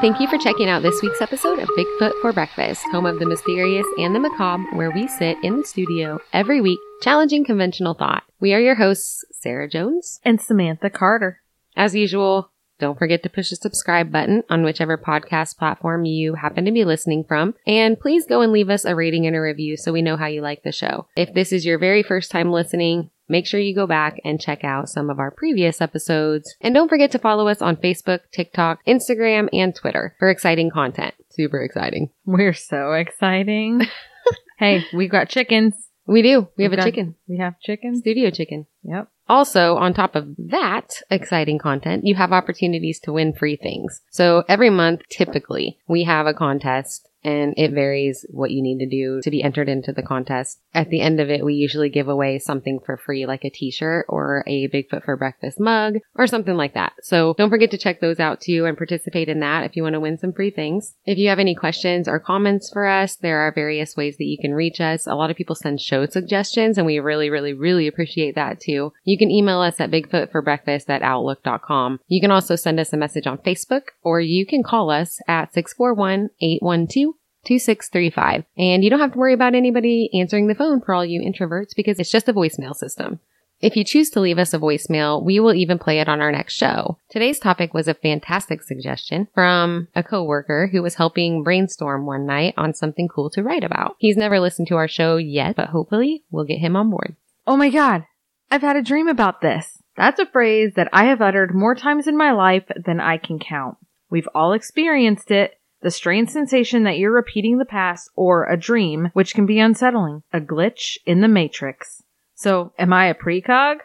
and thank you for checking out this week's episode of Bigfoot for Breakfast, home of the mysterious and the macabre, where we sit in the studio every week challenging conventional thought. We are your hosts, Sarah Jones. and Samantha Carter. As usual, don't forget to push the subscribe button on whichever podcast platform you happen to be listening from. And please go and leave us a rating and a review so we know how you like the show. If this is your very first time listening, make sure you go back and check out some of our previous episodes. And don't forget to follow us on Facebook, TikTok, Instagram, and Twitter for exciting content. Super exciting. We're so exciting. hey, we've got chickens. We do. We have We've a got- chicken. We have chickens. Studio chicken. Yep. Also, on top of that exciting content, you have opportunities to win free things. So every month, typically, we have a contest and it varies what you need to do to be entered into the contest. At the end of it, we usually give away something for free, like a t-shirt or a Bigfoot for breakfast mug or something like that. So don't forget to check those out too and participate in that if you want to win some free things. If you have any questions or comments for us, there are various ways that you can reach us. A lot of people send show suggestions and we really, really, really appreciate that too. You can email us at bigfootforbreakfast at outlook.com. You can also send us a message on Facebook or you can call us at 641-812 2635. And you don't have to worry about anybody answering the phone for all you introverts because it's just a voicemail system. If you choose to leave us a voicemail, we will even play it on our next show. Today's topic was a fantastic suggestion from a coworker who was helping brainstorm one night on something cool to write about. He's never listened to our show yet, but hopefully we'll get him on board. Oh my God. I've had a dream about this. That's a phrase that I have uttered more times in my life than I can count. We've all experienced it. The strange sensation that you're repeating the past or a dream, which can be unsettling. A glitch in the matrix. So, am I a precog?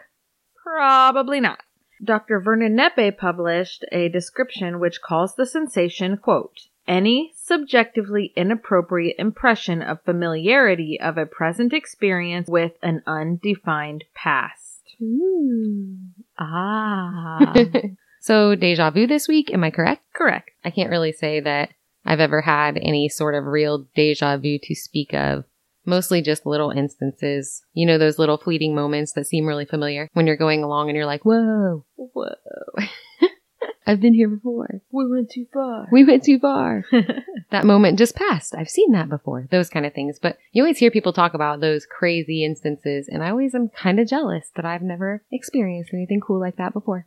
Probably not. Dr. Vernon Neppe published a description which calls the sensation, quote, any subjectively inappropriate impression of familiarity of a present experience with an undefined past. Ah. so, deja vu this week, am I correct? Correct. I can't really say that I've ever had any sort of real deja vu to speak of. Mostly just little instances. You know, those little fleeting moments that seem really familiar when you're going along and you're like, whoa, whoa. I've been here before. We went too far. We went too far. that moment just passed. I've seen that before. Those kind of things. But you always hear people talk about those crazy instances, and I always am kind of jealous that I've never experienced anything cool like that before.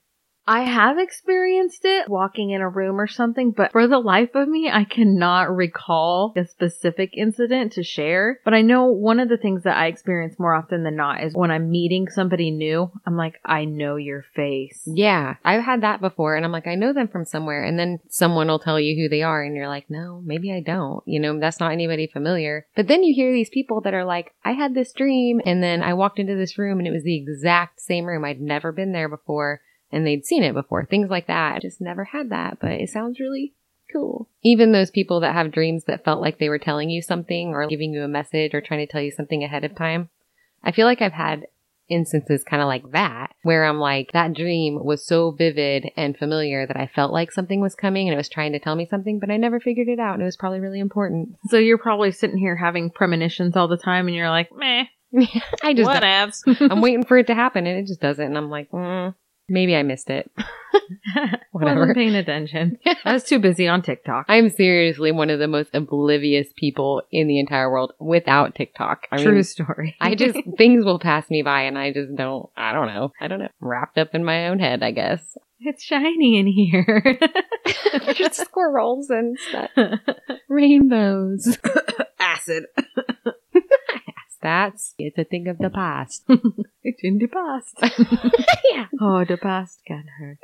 I have experienced it walking in a room or something, but for the life of me, I cannot recall a specific incident to share. But I know one of the things that I experience more often than not is when I'm meeting somebody new, I'm like, I know your face. Yeah, I've had that before, and I'm like, I know them from somewhere, and then someone will tell you who they are, and you're like, no, maybe I don't. You know, that's not anybody familiar. But then you hear these people that are like, I had this dream, and then I walked into this room, and it was the exact same room. I'd never been there before, and they'd seen it before. Things like that. I just never had that, but it sounds really cool. Even those people that have dreams that felt like they were telling you something or giving you a message or trying to tell you something ahead of time. I feel like I've had instances kind of like that where I'm like, that dream was so vivid and familiar that I felt like something was coming and it was trying to tell me something, but I never figured it out and it was probably really important. So you're probably sitting here having premonitions all the time and you're like, meh, I just, don't- whatevs. I'm waiting for it to happen and it just doesn't. And I'm like, mm, maybe I missed it. Whatever. Wasn't paying attention. I was too busy on TikTok. I'm seriously one of the most oblivious people in the entire world without TikTok. I True mean, story. I just, things will pass me by and I just don't, I don't know. I don't know. Wrapped up in my own head, I guess. it's shiny in here. There's squirrels and stuff. Rainbows. Acid. That's, it's a thing of the past. It's in the past. yeah. Oh, the past can hurt.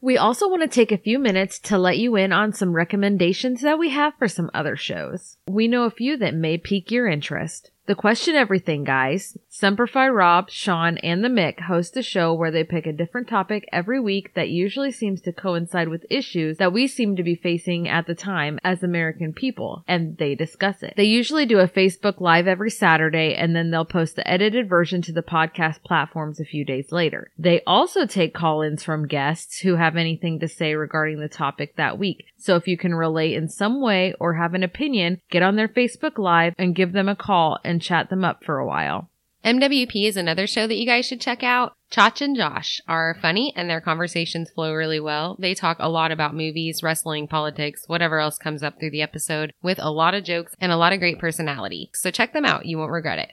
We also want to take a few minutes to let you in on some recommendations that we have for some other shows. We know a few that may pique your interest. The Question Everything guys, Semperfi Rob, Sean, and the Mick host a show where they pick a different topic every week that usually seems to coincide with issues that we seem to be facing at the time as American people, and they discuss it. They usually do a Facebook Live every Saturday, and then they'll post the edited version to the podcast platforms a few days later. They also take call-ins from guests who have anything to say regarding the topic that week. So if you can relate in some way or have an opinion, get on their Facebook Live and give them a call and chat them up for a while. MWP is another show that you guys should check out. Chach and Josh are funny and their conversations flow really well. They talk a lot about movies, wrestling, politics, whatever else comes up through the episode with a lot of jokes and a lot of great personality. So check them out. You won't regret it.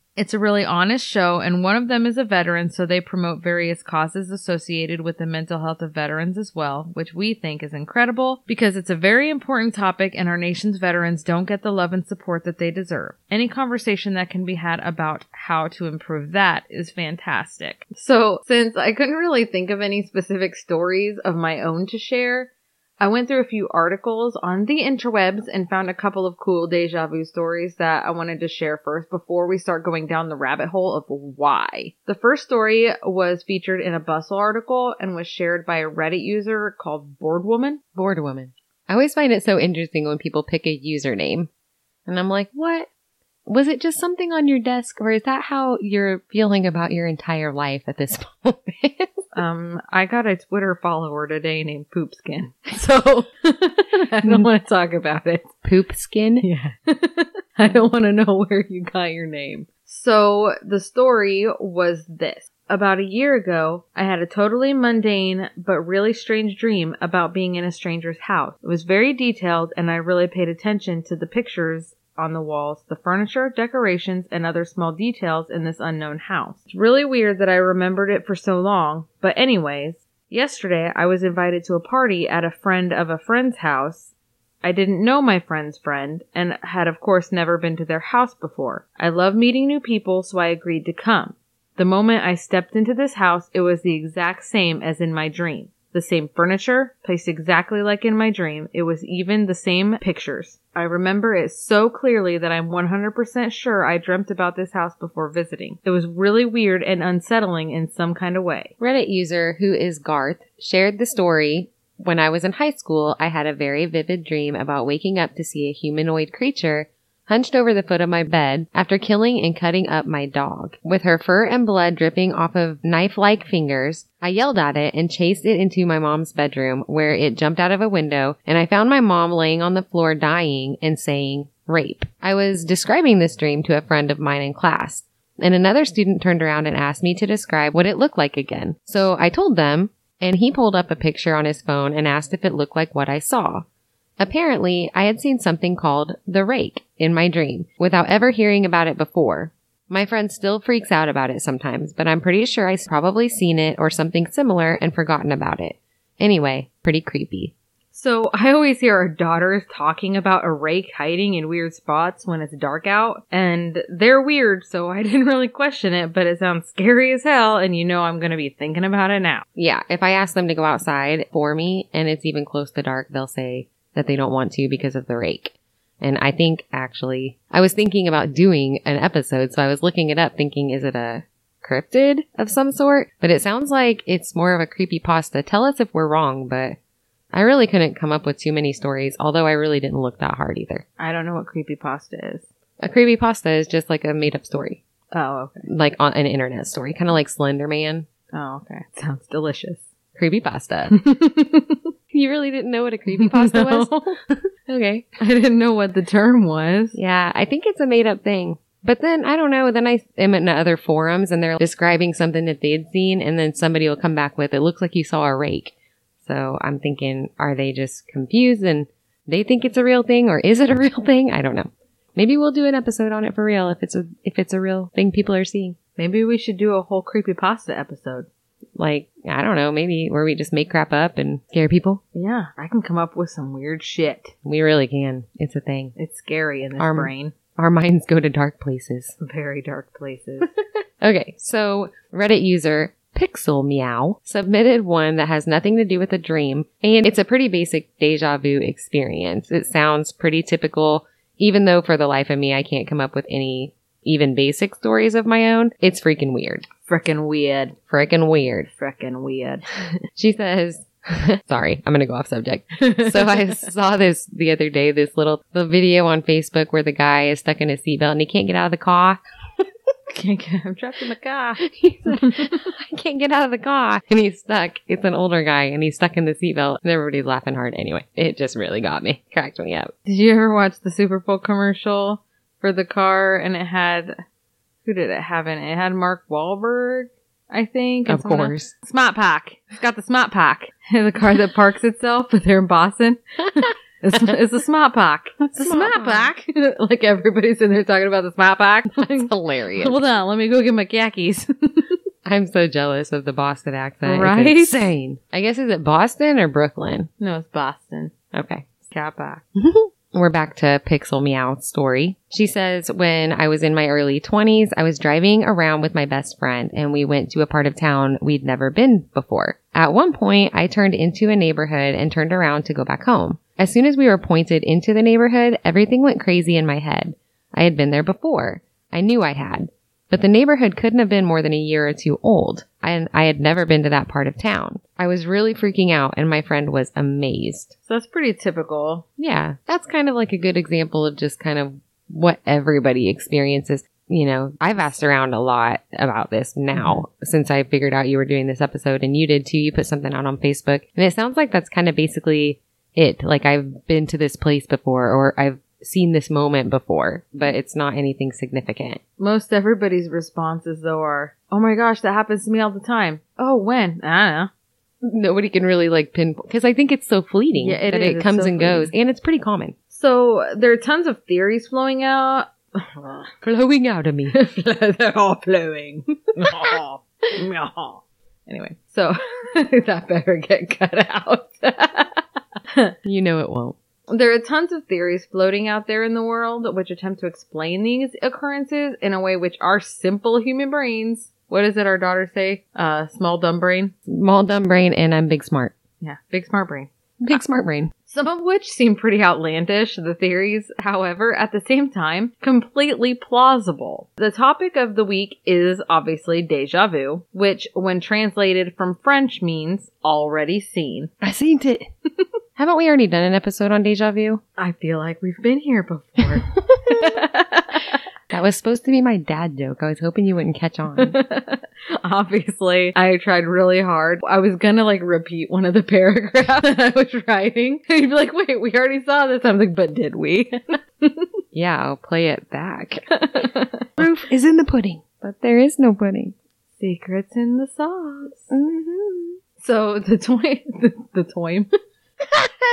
It's a really honest show, and one of them is a veteran, so they promote various causes associated with the mental health of veterans as well, which we think is incredible because it's a very important topic and our nation's veterans don't get the love and support that they deserve. Any conversation that can be had about how to improve that is fantastic. So, since I couldn't really think of any specific stories of my own to share, I went through a few articles on the interwebs and found a couple of cool deja vu stories that I wanted to share first before we start going down the rabbit hole of why. The first story was featured in a Bustle article and was shared by a Reddit user called Board Woman. Bored woman. I always find it so interesting when people pick a username. And I'm like, what? Was it just something on your desk, or is that how you're feeling about your entire life at this moment? Um, I got a Twitter follower today named Poopskin. So I don't want to talk about it. Poop skin? Yeah. I don't want to know where you got your name. So the story was this. About a year ago, I had a totally mundane but really strange dream about being in a stranger's house. It was very detailed and I really paid attention to the pictures on the walls, the furniture, decorations, and other small details in this unknown house. It's really weird that I remembered it for so long, but anyways, yesterday I was invited to a party at a friend of a friend's house. I didn't know my friend's friend and had of course never been to their house before. I love meeting new people, so I agreed to come. The moment I stepped into this house, it was the exact same as in my dream. The same furniture, placed exactly like in my dream. It was even the same pictures. I remember it so clearly that I'm 100% sure I dreamt about this house before visiting. It was really weird and unsettling in some kind of way. Reddit user who is Garth shared the story. When I was in high school, I had a very vivid dream about waking up to see a humanoid creature hunched over the foot of my bed after killing and cutting up my dog. With her fur and blood dripping off of knife-like fingers, I yelled at it and chased it into my mom's bedroom where it jumped out of a window and I found my mom laying on the floor dying and saying, rape. I was describing this dream to a friend of mine in class and another student turned around and asked me to describe what it looked like again. So I told them and he pulled up a picture on his phone and asked if it looked like what I saw. Apparently, I had seen something called the rake in my dream without ever hearing about it before. My friend still freaks out about it sometimes, but I'm pretty sure I've probably seen it or something similar and forgotten about it. Anyway, pretty creepy. So I always hear our daughters talking about a rake hiding in weird spots when it's dark out, and they're weird, so I didn't really question it, but it sounds scary as hell, and you know I'm gonna be thinking about it now. Yeah, if I ask them to go outside for me and it's even close to dark, they'll say that they don't want to because of the rake. And I think actually, I was thinking about doing an episode, so I was looking it up thinking, is it a cryptid of some sort? But it sounds like it's more of a creepy pasta. Tell us if we're wrong, but I really couldn't come up with too many stories, although I really didn't look that hard either. I don't know what creepypasta is. A creepy pasta is just like a made up story, Oh, okay. like on an internet story, kind of like Slender Man. Oh, okay. Sounds delicious. Creepy pasta. you really didn't know what a creepy pasta was? Okay. I didn't know what the term was. Yeah, I think it's a made up thing. But then I don't know. Then I am in other forums and they're describing something that they'd seen, and then somebody will come back with, "It looks like you saw a rake." So I'm thinking, are they just confused and they think it's a real thing, or is it a real thing? I don't know. Maybe we'll do an episode on it for real if it's a if it's a real thing people are seeing. Maybe we should do a whole creepy pasta episode. Like I don't know, maybe where we just make crap up and scare people. Yeah, I can come up with some weird shit. We really can. It's a thing. It's scary in this Arm- brain. Our minds go to dark places. Very dark places. Okay, so Reddit user Pixel Meow submitted one that has nothing to do with a dream, and it's a pretty basic deja vu experience. It sounds pretty typical, even though for the life of me, I can't come up with any even basic stories of my own. It's freaking weird. Frickin' weird. Frickin' weird. Frickin' weird. She says, Sorry, I'm going to go off subject. So I saw this the other day, this little the video on Facebook where the guy is stuck in a seatbelt and he can't get out of the car. Can't get, I'm trapped in the car. I can't get out of the car. And he's stuck. It's an older guy and he's stuck in the seatbelt and everybody's laughing hard. Anyway, it just really got me. Cracked me up. Did you ever watch the Super Bowl commercial for the car? And it had who did it have in it? It had Mark Wahlberg, I think. Of someone else. course. Smart Pack. It's got the Smart Pack. the car that parks itself, but they're in Boston. It's, it's the Smart Pack. It's the Smart Smart Pack. like everybody's in there talking about the Smart Pack. It's hilarious. Hold on, let me go get my khakis. I'm so jealous of the Boston accent. It's Right? insane. I guess is it Boston or Brooklyn? no, it's Boston. Okay. Cat Pack. We're back to Pixel Meow's story. She says, when I was in my early 20s, I was driving around with my best friend and we went to a part of town we'd never been before. At one point, I turned into a neighborhood and turned around to go back home. As soon as we were pointed into the neighborhood, everything went crazy in my head. I had been there before. I knew I had. But the neighborhood couldn't have been more than a year or two old, and I had never been to that part of town. I was really freaking out, and my friend was amazed. So that's pretty typical. Yeah, that's kind of like a good example of just kind of what everybody experiences. You know, I've asked around a lot about this now since I figured out you were doing this episode and you did too. You put something out on Facebook and it sounds like that's kind of basically it. Like I've been to this place before or I've seen this moment before, but mm-hmm. it's not anything significant. Most everybody's responses though are, "Oh my gosh, that happens to me all the time." Oh, when? I don't know. Nobody can really like pinpoint because I think it's so fleeting Yeah, it that is. it comes so and goes and it's pretty common. So there are tons of theories flowing out. Flowing out of me. They're all flowing. anyway, so that better get cut out. you know it won't. There are tons of theories floating out there in the world which attempt to explain these occurrences in a way which our simple human brains. What does it our daughter say? Uh, small dumb brain. Small dumb brain and I'm big smart. Yeah, big smart brain. Big smart brain. Some of which seem pretty outlandish, the theories, however, at the same time, completely plausible. The topic of the week is obviously deja vu, which, when translated from French, means already seen. I seen it. Haven't we already done an episode on deja vu? I feel like we've been here before. That was supposed to be my dad joke. I was hoping you wouldn't catch on. Obviously, I tried really hard. I was gonna like repeat one of the paragraphs that I was writing. And you'd be like, wait, we already saw this. I'm like, but did we? yeah, I'll play it back. Proof is in the pudding, but there is no pudding. Secrets in the sauce. Mm-hmm. So the toy, the, the toy.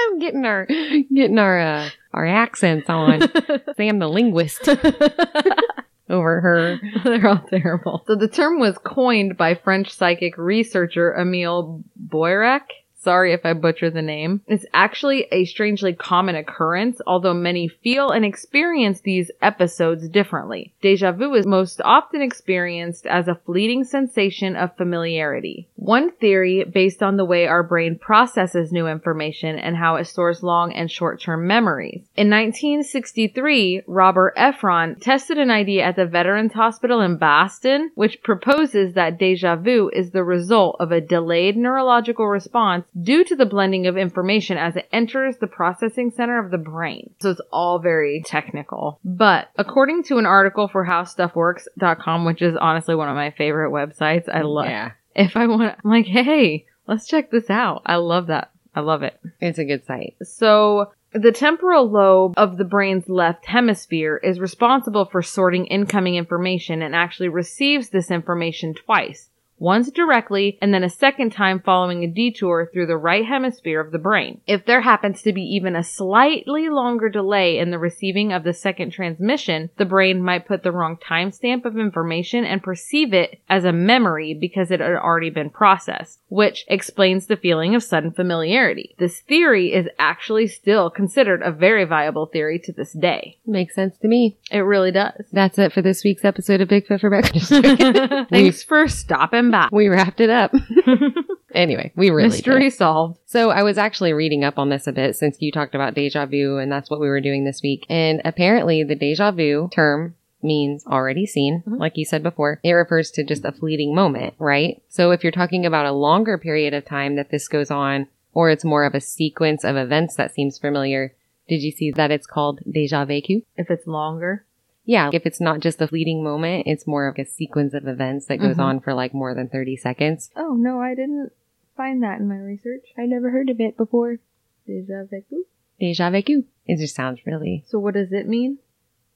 I'm getting our getting our uh, our accents on. Sam the linguist over her. They're all terrible. So the term was coined by French psychic researcher Emile Boirac. Sorry if I butcher the name. It's actually a strangely common occurrence, although many feel and experience these episodes differently. Deja vu is most often experienced as a fleeting sensation of familiarity. One theory based on the way our brain processes new information and how it stores long and short-term memories. In 1963, Robert Efron tested an idea at the Veterans Hospital in Boston, which proposes that deja vu is the result of a delayed neurological response due to the blending of information as it enters the processing center of the brain. So it's all very technical. But according to an article for howstuffworks.com, which is honestly one of my favorite websites, I love Yeah, if I want I'm like, hey, let's check this out. I love that. I love it. it's a good site. So the temporal lobe of the brain's left hemisphere is responsible for sorting incoming information and actually receives this information twice. Once directly and then a second time following a detour through the right hemisphere of the brain. If there happens to be even a slightly longer delay in the receiving of the second transmission, the brain might put the wrong timestamp of information and perceive it as a memory because it had already been processed, which explains the feeling of sudden familiarity. This theory is actually still considered a very viable theory to this day. Makes sense to me. It really does. That's it for this week's episode of Bigfoot for Breakfast. Thanks for stopping by. we wrapped it up. anyway, we really Mystery did. solved. So I was actually reading up on this a bit since you talked about deja vu, and that's what we were doing this week. And apparently, the deja vu term means already seen, Mhm. like you said before. It refers to just a fleeting moment, right? So if you're talking about a longer period of time that this goes on, or it's more of a sequence of events that seems familiar. Did you see that it's called déjà vu? If it's longer. Yeah, if it's not just a fleeting moment, it's more of a sequence of events that goes Mhm. on for like more than 30 seconds. Oh, no, I didn't find that in my research. I never heard of it before. Déjà vu. Déjà vécu. It just sounds really, So what does it mean?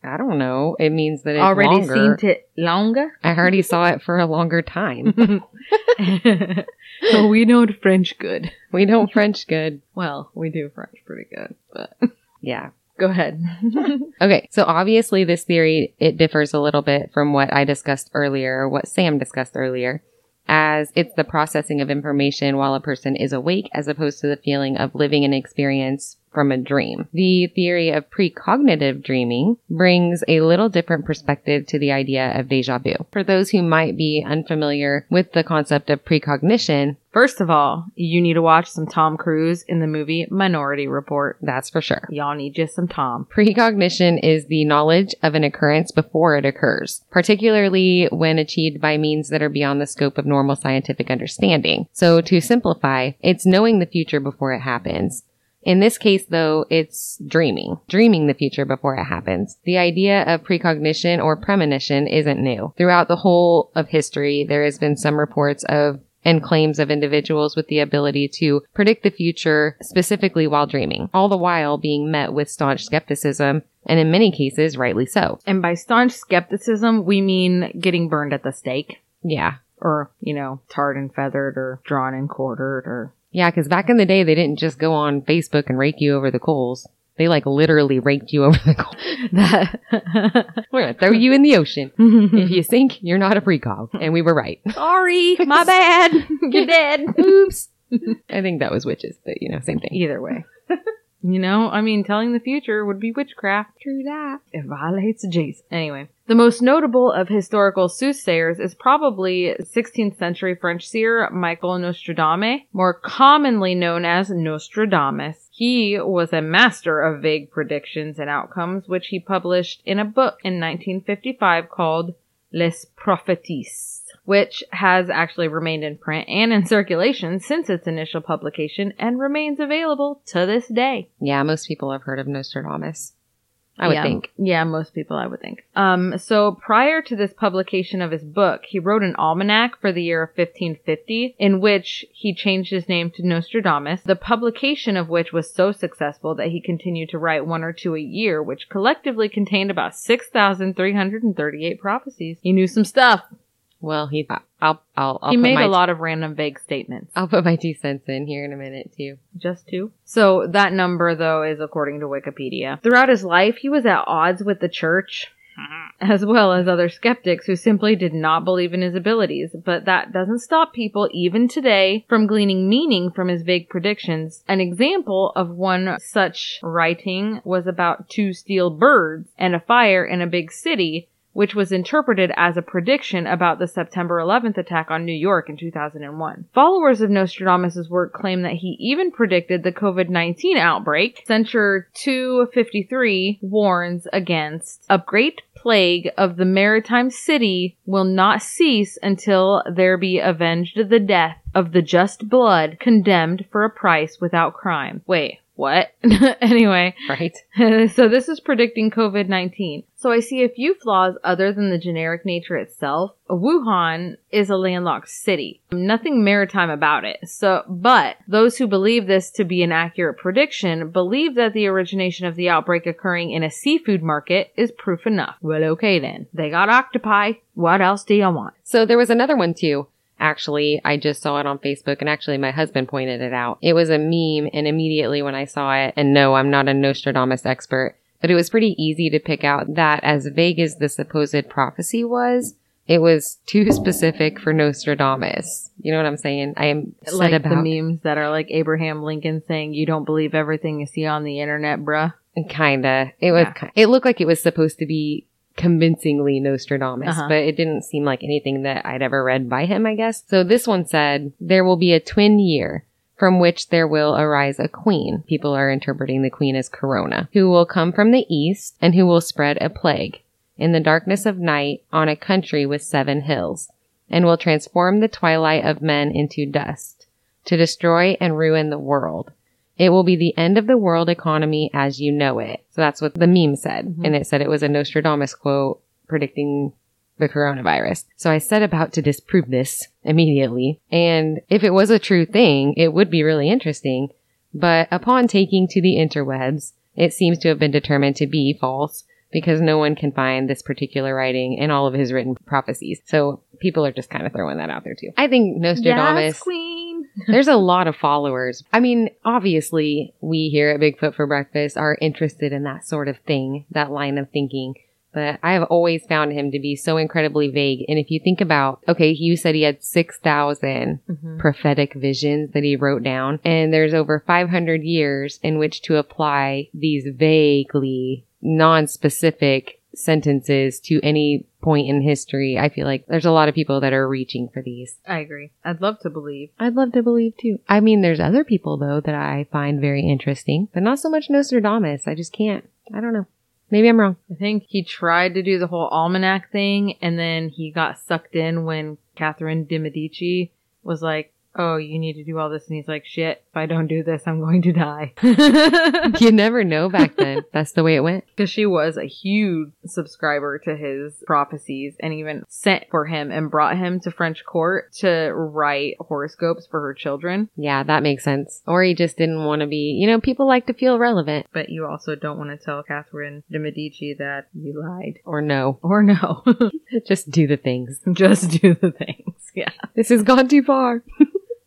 I don't know. It means that it's Already longer. seen it longer? I already saw it for a longer time. so we know French good. we don't French good. Well, we do French pretty good, but Yeah. Go ahead. Okay, so obviously this theory it differs a little bit from what I discussed earlier, or what Sam discussed earlier, as it's the processing of information while a person is awake as opposed to the feeling of living an experience from a dream. The theory of precognitive dreaming brings a little different perspective to the idea of deja vu. For those who might be unfamiliar with the concept of precognition, First of all, you need to watch some Tom Cruise in the movie Minority Report. that's for sure. Y'all need just some Tom. Precognition is the knowledge of an occurrence before it occurs, particularly when achieved by means that are beyond the scope of normal scientific understanding. So to simplify, it's knowing the future before it happens. In this case, though, it's dreaming, dreaming the future before it happens. The idea of precognition or premonition isn't new. Throughout the whole of history, there has been some reports of and claims of individuals with the ability to predict the future specifically while dreaming, all the while being met with staunch skepticism, and in many cases, rightly so. And by staunch skepticism, we mean getting burned at the stake. Yeah. Or, you know, tarred and feathered or drawn and quartered or Yeah, because back in the day, they didn't just go on Facebook and rake you over the coals. They like literally raked you over the coals. that. We're gonna throw you in the ocean. If you sink, you're not a precog. And we were right. Sorry, my bad. You're dead. Oops. I think that was witches, but you know, same thing. Either way. You know, I mean, telling the future would be witchcraft. True that. It violates Jesus. Anyway, the most notable of historical soothsayers is probably 16th century French seer Michael Nostradamus, more commonly known as Nostradamus. He was a master of vague predictions and outcomes, which he published in a book in 1955 called Les Prophéties which has actually remained in print and in circulation since its initial publication and remains available to this day. Yeah, most people have heard of Nostradamus. I would Yeah. think. Yeah, most people I would think. Um, so prior to this publication of his book, he wrote an almanac for the year of 1550 in which he changed his name to Nostradamus, the publication of which was so successful that he continued to write one or two a year, which collectively contained about 6,338 prophecies. He knew some stuff. Well, he, I'll, I'll, I'll he made my, a lot of random vague statements. I'll put my two cents in here in a minute too. Just two. So that number, though, is according to Wikipedia. Throughout his life, he was at odds with the church, mm-hmm. as well as other skeptics who simply did not believe in his abilities. But that doesn't stop people, even today, from gleaning meaning from his vague predictions. An example of one such writing was about two steel birds and a fire in a big city which was interpreted as a prediction about the September 11th attack on New York in 2001. Followers of Nostradamus' work claim that he even predicted the COVID-19 outbreak. Century 253 warns against a great plague of the maritime city will not cease until there be avenged the death of the just blood condemned for a price without crime. Wait, what? anyway, Right? so this is predicting COVID-19. So I see a few flaws other than the generic nature itself. Wuhan is a landlocked city. Nothing maritime about it. So, but those who believe this to be an accurate prediction believe that the origination of the outbreak occurring in a seafood market is proof enough. Well, okay then. They got octopi. What else do you want? So there was another one too. Actually, I just saw it on Facebook and actually my husband pointed it out. It was a meme and immediately when I saw it, and no, I'm not a Nostradamus expert, but it was pretty easy to pick out that as vague as the supposed prophecy was, it was too specific for Nostradamus. You know what I'm saying? I am like about the memes that are like Abraham Lincoln saying, you don't believe everything you see on the internet, bruh. kinda. It was. Yeah. It looked like it was supposed to be convincingly Nostradamus, Uh-huh. but it didn't seem like anything that I'd ever read by him. I guess. So this one said there will be a twin year. From which there will arise a queen. People are interpreting the queen as Corona, who will come from the east and who will spread a plague in the darkness of night on a country with seven hills, and will transform the twilight of men into dust. to destroy and ruin the world. It will be the end of the world economy as you know it. So that's what the meme said. Mhm. And it said it was a Nostradamus quote predicting the coronavirus. So I set about to disprove this immediately. And if it was a true thing, it would be really interesting. But upon taking to the interwebs, it seems to have been determined to be false because no one can find this particular writing in all of his written prophecies. So people are just kind of throwing that out there too. I think Nostradamus Yes, queen. there's a lot of followers. I mean, obviously, we here at Bigfoot for Breakfast are interested in that sort of thing, that line of thinking. But I have always found him to be so incredibly vague. And if you think about, okay, you said he had 6,000 Mhm. prophetic visions that he wrote down. And there's over 500 years in which to apply these vaguely non-specific sentences to any point in history. I feel like there's a lot of people that are reaching for these. I agree. I'd love to believe. I'd love to believe too. I mean, there's other people though that I find very interesting, but not so much Nostradamus. I just can't. I don't know. Maybe I'm wrong. I think he tried to do the whole almanac thing, and then he got sucked in when Catherine de Medici was like, "Oh, you need to do all this," and he's like, "Shit, if I don't do this, I'm going to die." You never know back then. That's the way it went. Because she was a huge subscriber to his prophecies and even sent for him and brought him to French court to write horoscopes for her children. Yeah, that makes sense. Or he just didn't want to be, you know, people like to feel relevant. But you also don't want to tell Catherine de Medici that you lied. Or no. Or no. Just do the things. Just do the things. Yeah. This has gone too far.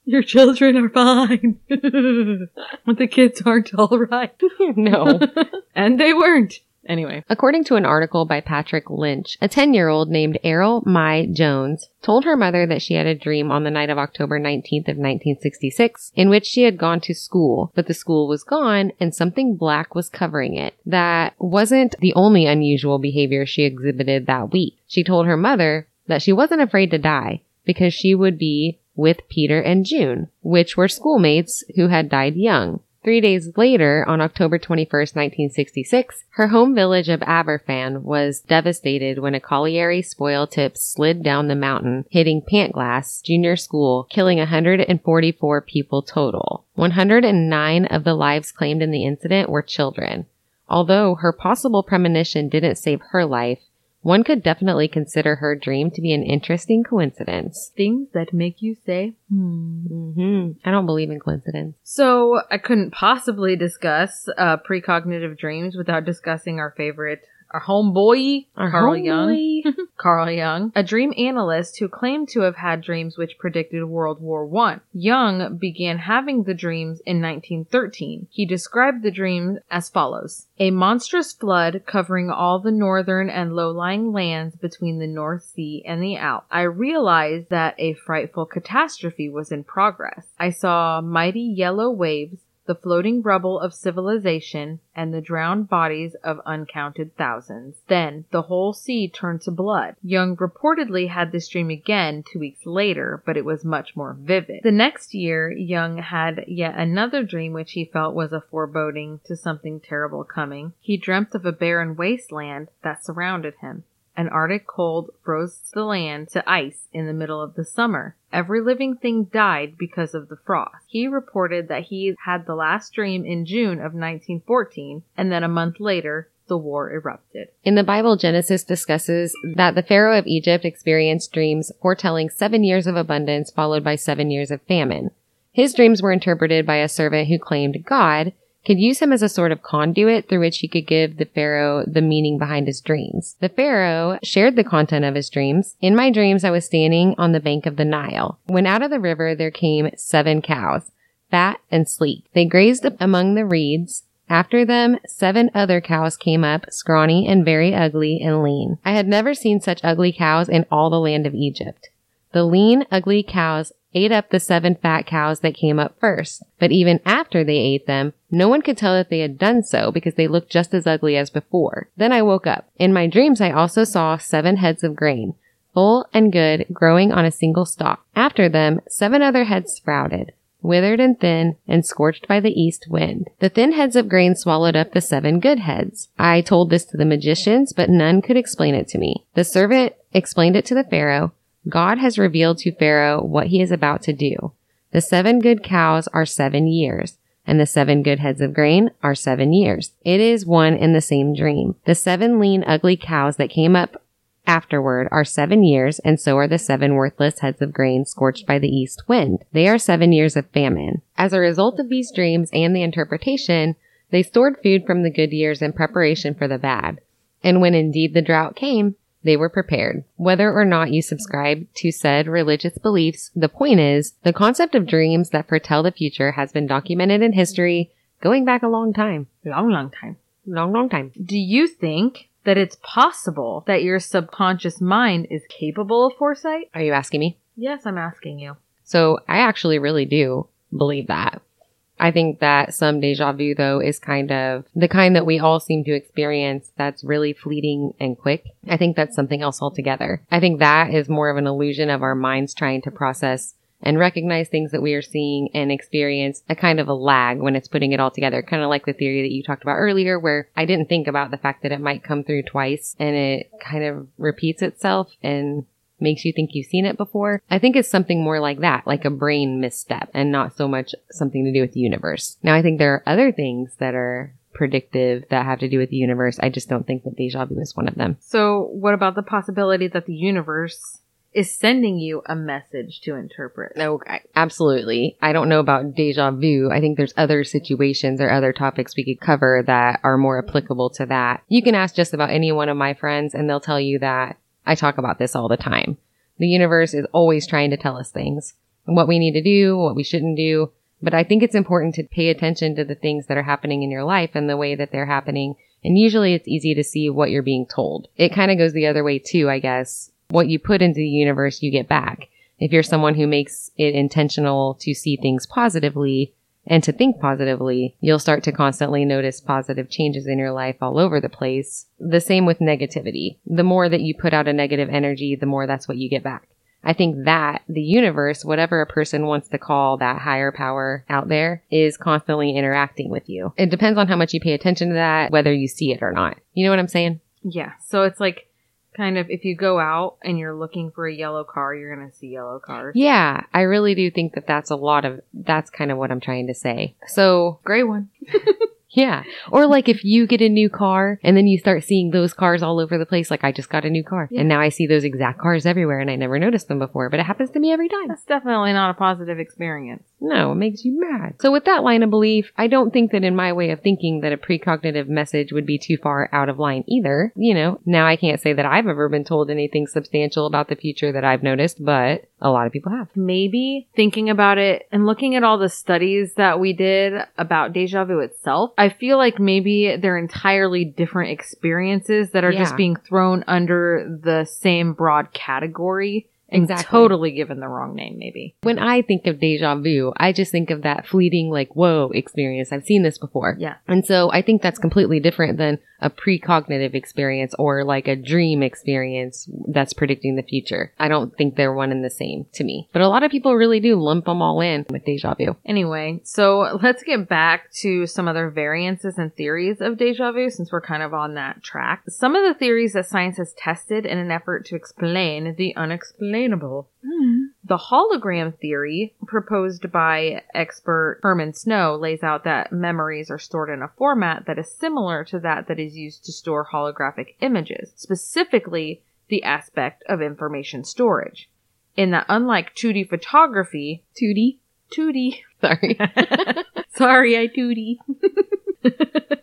Your children are fine. but the kids aren't all right. no. and they weren't. Anyway. According to an article by Patrick Lynch, a 10 year old named Eryl Mai Jones told her mother that she had a dream on the night of October 19th of 1966 in which she had gone to school, but the school was gone and something black was covering it. That wasn't the only unusual behavior she exhibited that week. She told her mother that she wasn't afraid to die because she would be with Peter and June, which were schoolmates who had died young. Three days later, on October 21st, 1966, her home village of Aberfan was devastated when a colliery spoil tip slid down the mountain, hitting Pantglas Junior School, killing 144 people total. 109 of the lives claimed in the incident were children. Although her possible premonition didn't save her life, one could definitely consider her dream to be an interesting coincidence. Things that make you say, hmm. hmm I don't believe in coincidence. So I couldn't possibly discuss uh, precognitive dreams without discussing our favorite, our homeboy, Our Carl Jung. homeboy. Carl Jung, a dream analyst who claimed to have had dreams which predicted World War One. Jung began having the dreams in 1913. He described the dreams as follows. A monstrous flood covering all the northern and low-lying lands between the North Sea and the Alps. I realized that a frightful catastrophe was in progress. I saw mighty yellow waves the floating rubble of civilization, and the drowned bodies of uncounted thousands. Then the whole sea turned to blood. Jung reportedly had this dream again two weeks later, but it was much more vivid. The next year, Jung had yet another dream which he felt was a foreboding to something terrible coming. He dreamt of a barren wasteland that surrounded him. An arctic cold froze the land to ice in the middle of the summer. Every living thing died because of the frost. He reported that he had the last dream in June of 1914, and then a month later, the war erupted. In the Bible, Genesis discusses that the Pharaoh of Egypt experienced dreams foretelling seven years of abundance followed by seven years of famine. His dreams were interpreted by a servant who claimed God could use him as a sort of conduit through which he could give the Pharaoh the meaning behind his dreams. The Pharaoh shared the content of his dreams. In my dreams, I was standing on the bank of the Nile. When out of the river there came seven cows, fat and sleek. They grazed among the reeds. After them, seven other cows came up, scrawny and very ugly and lean. I had never seen such ugly cows in all the land of Egypt. The lean, ugly cows ate up the seven fat cows that came up first. But even after they ate them, no one could tell that they had done so because they looked just as ugly as before. Then I woke up. In my dreams, I also saw seven heads of grain, full and good, growing on a single stalk. After them, seven other heads sprouted, withered and thin, and scorched by the east wind. The thin heads of grain swallowed up the seven good heads. I told this to the magicians, but none could explain it to me. The servant explained it to the Pharaoh. God has revealed to Pharaoh what he is about to do. The seven good cows are seven years, and the seven good heads of grain are seven years. It is one and the same dream. The seven lean, ugly cows that came up afterward are seven years, and so are the seven worthless heads of grain scorched by the east wind. They are seven years of famine. As a result of these dreams and the interpretation, they stored food from the good years in preparation for the bad. And when indeed the drought came, they were prepared. Whether or not you subscribe to said religious beliefs, the point is, the concept of dreams that foretell the future has been documented in history going back a long time. Long, long time. Long, long time. Do you think that it's possible that your subconscious mind is capable of foresight? Are you asking me? Yes, I'm asking you. So I actually really do believe that. I think that some deja vu though is kind of the kind that we all seem to experience that's really fleeting and quick. I think that's something else altogether. I think that is more of an illusion of our minds trying to process and recognize things that we are seeing and experience a kind of a lag when it's putting it all together. Kind of like the theory that you talked about earlier, where I didn't think about the fact that it might come through twice and it kind of repeats itself and makes you think you've seen it before. I think it's something more like that, like a brain misstep and not so much something to do with the universe. Now, I think there are other things that are predictive that have to do with the universe. I just don't think that deja vu is one of them. So, what about the possibility that the universe is sending you a message to interpret? No, I- absolutely. I don't know about deja vu. I think there's other situations or other topics we could cover that are more applicable to that. You can ask just about any one of my friends and they'll tell you that I talk about this all the time. The universe is always trying to tell us things, what we need to do, what we shouldn't do. But I think it's important to pay attention to the things that are happening in your life and the way that they're happening. And usually it's easy to see what you're being told. It kind of goes the other way too, I guess. What you put into the universe, you get back. If you're someone who makes it intentional to see things positively and to think positively, you'll start to constantly notice positive changes in your life all over the place. The same with negativity. The more that you put out a negative energy, the more that's what you get back. I think that the universe, whatever a person wants to call that higher power out there, is constantly interacting with you. It depends on how much you pay attention to that, whether you see it or not. You know what I'm saying? Yeah. So it's like kind of if you go out and you're looking for a yellow car, you're going to see yellow cars. Yeah, I really do think that that's a lot of, that's kind of what I'm trying to say. So, Gray one. yeah. Or like if you get a new car and then you start seeing those cars all over the place, like I just got a new car Yeah. and now I see those exact cars everywhere and I never noticed them before, but it happens to me every time. That's definitely not a positive experience. No, it makes you mad. So with that line of belief, I don't think that in my way of thinking that a precognitive message would be too far out of line either. You know, now I can't say that I've ever been told anything substantial about the future that I've noticed, but a lot of people have. Maybe thinking about it and looking at all the studies that we did about deja vu itself, I feel like maybe they're entirely different experiences that are just being thrown under the same broad category Exactly. totally given the wrong name, maybe. When I think of deja vu, I just think of that fleeting, like, whoa experience. I've seen this before. Yeah. And so I think that's completely different than a precognitive experience or like a dream experience that's predicting the future. I don't think they're one and the same to me. But a lot of people really do lump them all in with deja vu. Anyway, so let's get back to some other variances and theories of deja vu since we're kind of on that track. Some of the theories that science has tested in an effort to explain the unexplainable. Hmm. The hologram theory, proposed by expert Herman Sno, lays out that memories are stored in a format that is similar to that that is used to store holographic images, specifically the aspect of information storage. In that, unlike 2D photography, Tootie. 2D. Sorry. Sorry, I 2D.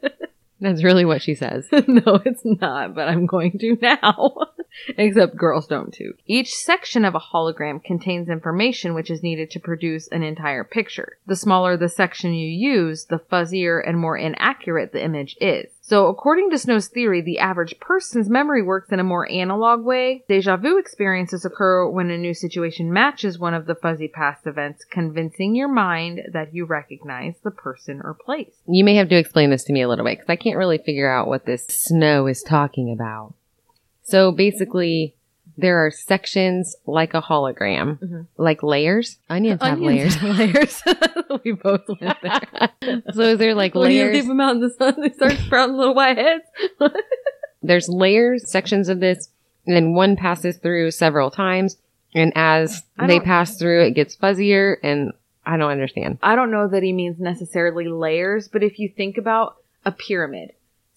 that's really what she says. no, it's not, but I'm going to now. Except girls don't toot. Each section of a hologram contains information which is needed to produce an entire picture. The smaller the section you use, the fuzzier and more inaccurate the image is. So, according to Sno's theory, the average person's memory works in a more analog way. Deja vu experiences occur when a new situation matches one of the fuzzy past events, convincing your mind that you recognize the person or place. You may have to explain this to me a little bit because I can't really figure out what this Sno is talking about. So basically, there are sections like a hologram, Mhm. like layers. Onions have layers. layers. we both went there. so is there like When you layers? leave them out in the sun, they start sprouting little white heads. There's layers, sections of this, and then one passes through several times. And as they pass through, it gets fuzzier and I don't understand. I don't know that he means necessarily layers, but if you think about a pyramid,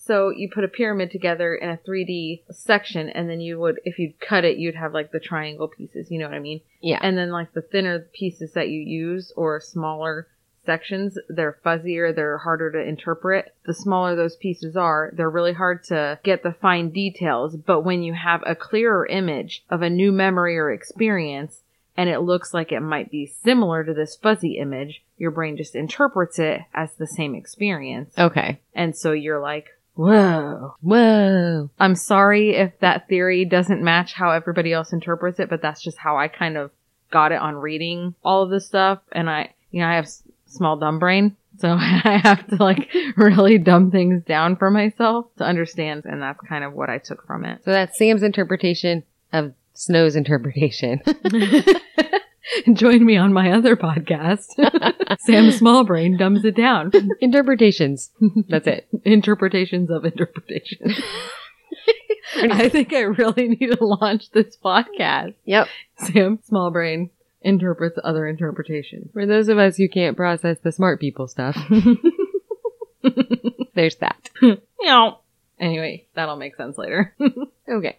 so you put a pyramid together in a 3D section, and then you would, if you'd cut it, you'd have like the triangle pieces. You know what I mean? Yeah. And then like the thinner pieces that you use or smaller sections, they're fuzzier, they're harder to interpret. The smaller those pieces are, they're really hard to get the fine details. But when you have a clearer image of a new memory or experience, and it looks like it might be similar to this fuzzy image, your brain just interprets it as the same experience. Okay. And so you're like, whoa. Whoa. I'm sorry if that theory doesn't match how everybody else interprets it, but that's just how I kind of got it on reading all of this stuff. And I, you know, I have s- small dumb brain. So I have to like really dumb things down for myself to understand. And that's kind of what I took from it. So that's Sam's interpretation of Sno's interpretation. Join me on my other podcast. Sam Smallbrain dumbs it down. Interpretations. That's it. Interpretations of interpretation. I think I really need to launch this podcast. Yep. Sam Smallbrain interprets other interpretations. For those of us who can't process the smart people stuff, there's that. Yeah. Anyway, that'll make sense later. Okay.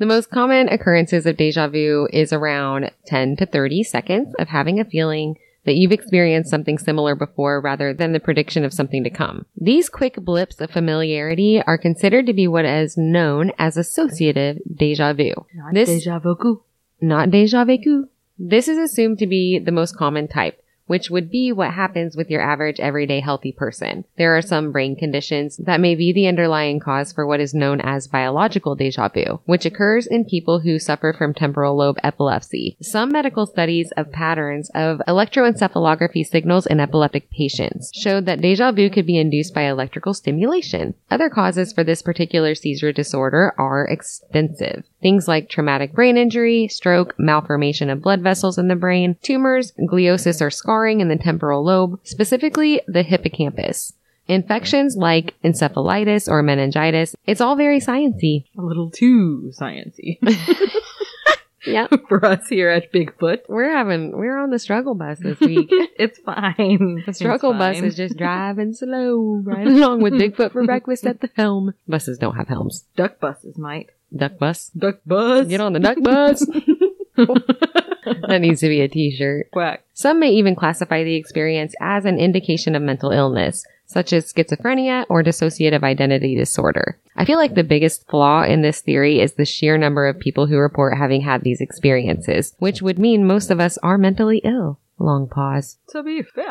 The most common occurrences of deja vu is around 10 to 30 seconds of having a feeling that you've experienced something similar before rather than the prediction of something to come. These quick blips of familiarity are considered to be what is known as associative deja vu. Not This- deja vu. not deja vu. This is assumed to be the most common type, which would be what happens with your average everyday healthy person. There are some brain conditions that may be the underlying cause for what is known as biological deja vu, which occurs in people who suffer from temporal lobe epilepsy. Some medical studies of patterns of electroencephalography signals in epileptic patients showed that deja vu could be induced by electrical stimulation. Other causes for this particular seizure disorder are extensive. Things like traumatic brain injury, stroke, malformation of blood vessels in the brain, tumors, gliosis or scarring in the temporal lobe, specifically the hippocampus. Infections like encephalitis or meningitis, it's all very sciencey. A little too sciencey Yeah. for us here at Bigfoot. We're having, we're on the struggle bus this week. it's fine. The struggle It's bus is just driving slow right along with Bigfoot for breakfast at the helm. Buses don't have helms. duck buses, might. Duck bus. Duck bus. Get on the duck bus. that needs to be a t-shirt. Quack. Some may even classify the experience as an indication of mental illness, such as schizophrenia or dissociative identity disorder. I feel like the biggest flaw in this theory is the sheer number of people who report having had these experiences, which would mean most of us are mentally ill. Long pause. To be fair.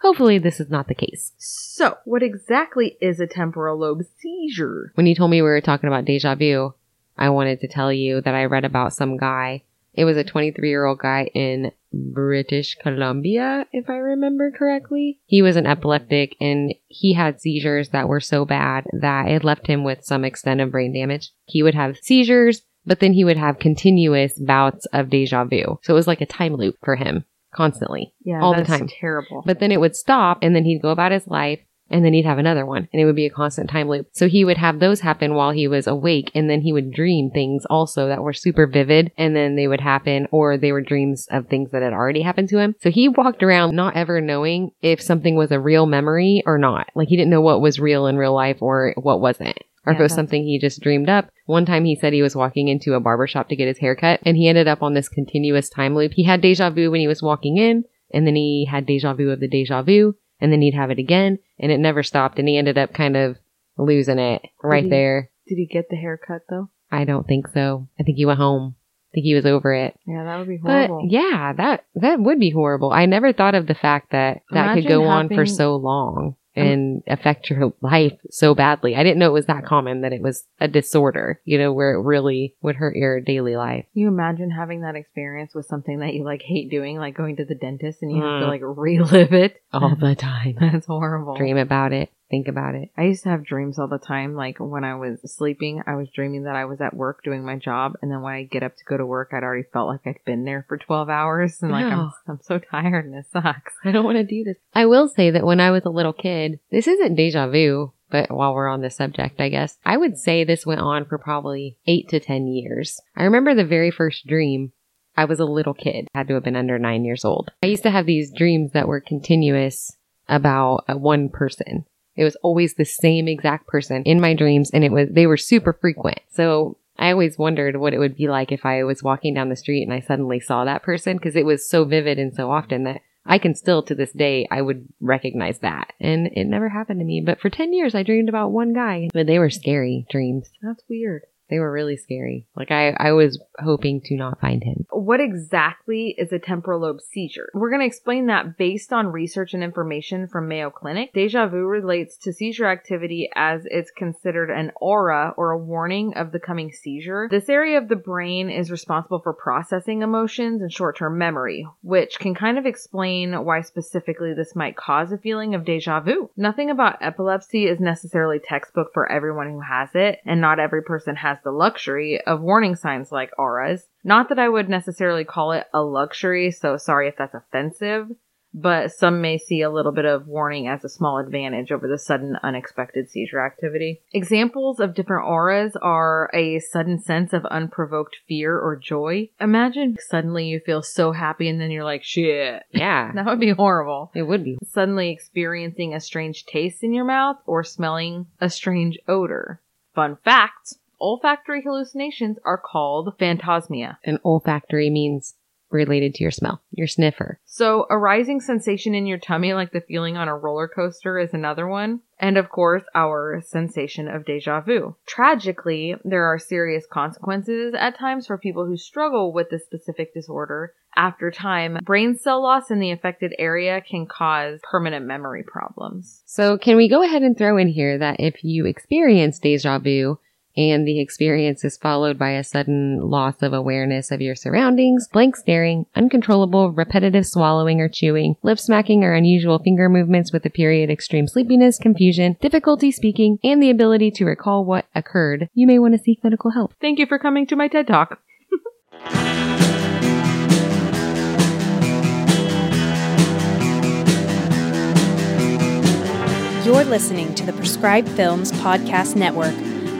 Hopefully this is not the case. So, what exactly is a temporal lobe seizure? When you told me we were talking about deja vu, I wanted to tell you that I read about some guy. It was a 23 year old guy in British Columbia, if I remember correctly. He was an epileptic and he had seizures that were so bad that it left him with some extent of brain damage. He would have seizures, but then he would have continuous bouts of deja vu. So it was like a time loop for him constantly. Yeah, All the time. Terrible. But then it would stop and then he'd go about his life and then he'd have another one and it would be a constant time loop. So he would have those happen while he was awake and then he would dream things also that were super vivid and then they would happen or they were dreams of things that had already happened to him. So he walked around not ever knowing if something was a real memory or not. Like he didn't know what was real in real life or what wasn't. Or if it was something he just dreamed up. One time he said he was walking into a barber shop to get his hair cut and he ended up on this continuous time loop. He had deja vu when he was walking in and then he had deja vu of the deja vu and then he'd have it again and it never stopped and he ended up kind of losing it right he- there. Did he get the haircut though? I don't think so. I think he went home. I think he was over it. Yeah, that would be But horrible. yeah, that that would be horrible. I never thought of the fact that that could go on for so long and affect your life so badly. I didn't know it was that common that it was a disorder, you know, where it really would hurt your daily life. Can you imagine having that experience with something that you like hate doing, like going to the dentist and you have to Mm. like relive it? All the time. That's horrible. Dream about it. Think about it. I used to have dreams all the time. Like when I was sleeping, I was dreaming that I was at work doing my job, and then when I get up to go to work, I'd already felt like I'd been there for twelve hours, and like I'm I'm so tired and it sucks. I don't want to do this. I will say that when I was a little kid, this isn't deja vu, but while we're on the subject, I guess, I would say this went on for probably eight to 10 years. I remember the very first dream I was a little kid, had to have been under nine years old. I used to have these dreams that were continuous about uh, one person. It was always the same exact person in my dreams and it was, they were super frequent. So I always wondered what it would be like if I was walking down the street and I suddenly saw that person because it was so vivid and so often that I can still to this day, I would recognize that. And it never happened to me. But for 10 years, I dreamed about one guy, but they were scary dreams. That's weird. They were really scary. Like I, I was hoping to not find him. What exactly is a temporal lobe seizure? We're going to explain that based on research and information from Mayo Clinic. Deja vu relates to seizure activity as it's considered an aura or a warning of the coming seizure. This area of the brain is responsible for processing emotions and short-term memory, which can kind of explain why specifically this might cause a feeling of deja vu. Nothing about epilepsy is necessarily textbook for everyone who has it, and not every person has the luxury of warning signs like auras. Not that I would necessarily call it a luxury, so sorry if that's offensive, but some may see a little bit of warning as a small advantage over the sudden unexpected seizure activity. Examples of different auras are a sudden sense of unprovoked fear or joy. Imagine suddenly you feel so happy and then you're like, shit. Yeah. That would be horrible. It would be. Suddenly experiencing a strange taste in your mouth or smelling a strange odor. Fun fact olfactory hallucinations are called phantasmia. And olfactory means related to your smell, your sniffer. So, a rising sensation in your tummy, like the feeling on a roller coaster, is another one. And of course, our sensation of deja vu. Tragically, there are serious consequences at times for people who struggle with this specific disorder. After time, brain cell loss in the affected area can cause permanent memory problems. So, can we go ahead and throw in here that if you experience deja vu, and the experience is followed by a sudden loss of awareness of your surroundings, blank staring, uncontrollable repetitive swallowing or chewing, lip smacking or unusual finger movements with a period extreme sleepiness, confusion, difficulty speaking, and the ability to recall what occurred, you may want to seek medical help. Thank you for coming to my TED Talk. You're listening to the Prescribed Films Podcast Network,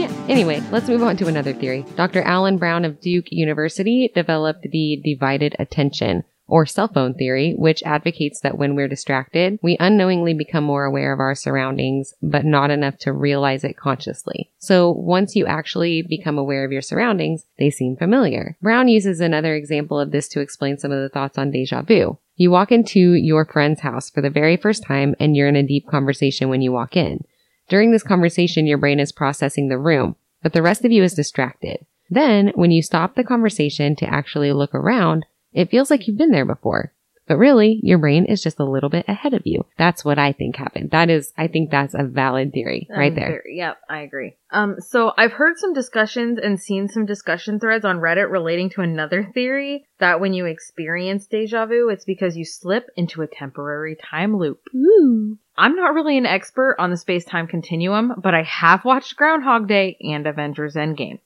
Yeah. Anyway, let's move on to another theory. Dr. Alan Brown of Duke University developed the divided attention or cell phone theory, which advocates that when we're distracted, we unknowingly become more aware of our surroundings, but not enough to realize it consciously. So once you actually become aware of your surroundings, they seem familiar. Brown uses another example of this to explain some of the thoughts on deja vu. You walk into your friend's house for the very first time and you're in a deep conversation when you walk in. During this conversation, your brain is processing the room, but the rest of you is distracted. Then, when you stop the conversation to actually look around, it feels like you've been there before. But really, your brain is just a little bit ahead of you. That's what I think happened. That is, I think that's a valid theory right Um, there. very- Yep, I agree. Um, so I've heard some discussions and seen some discussion threads on Reddit relating to another theory that when you experience deja vu, it's because you slip into a temporary time loop. Ooh. I'm not really an expert on the space-time continuum, but I have watched Groundhog Day and Avengers Endgame,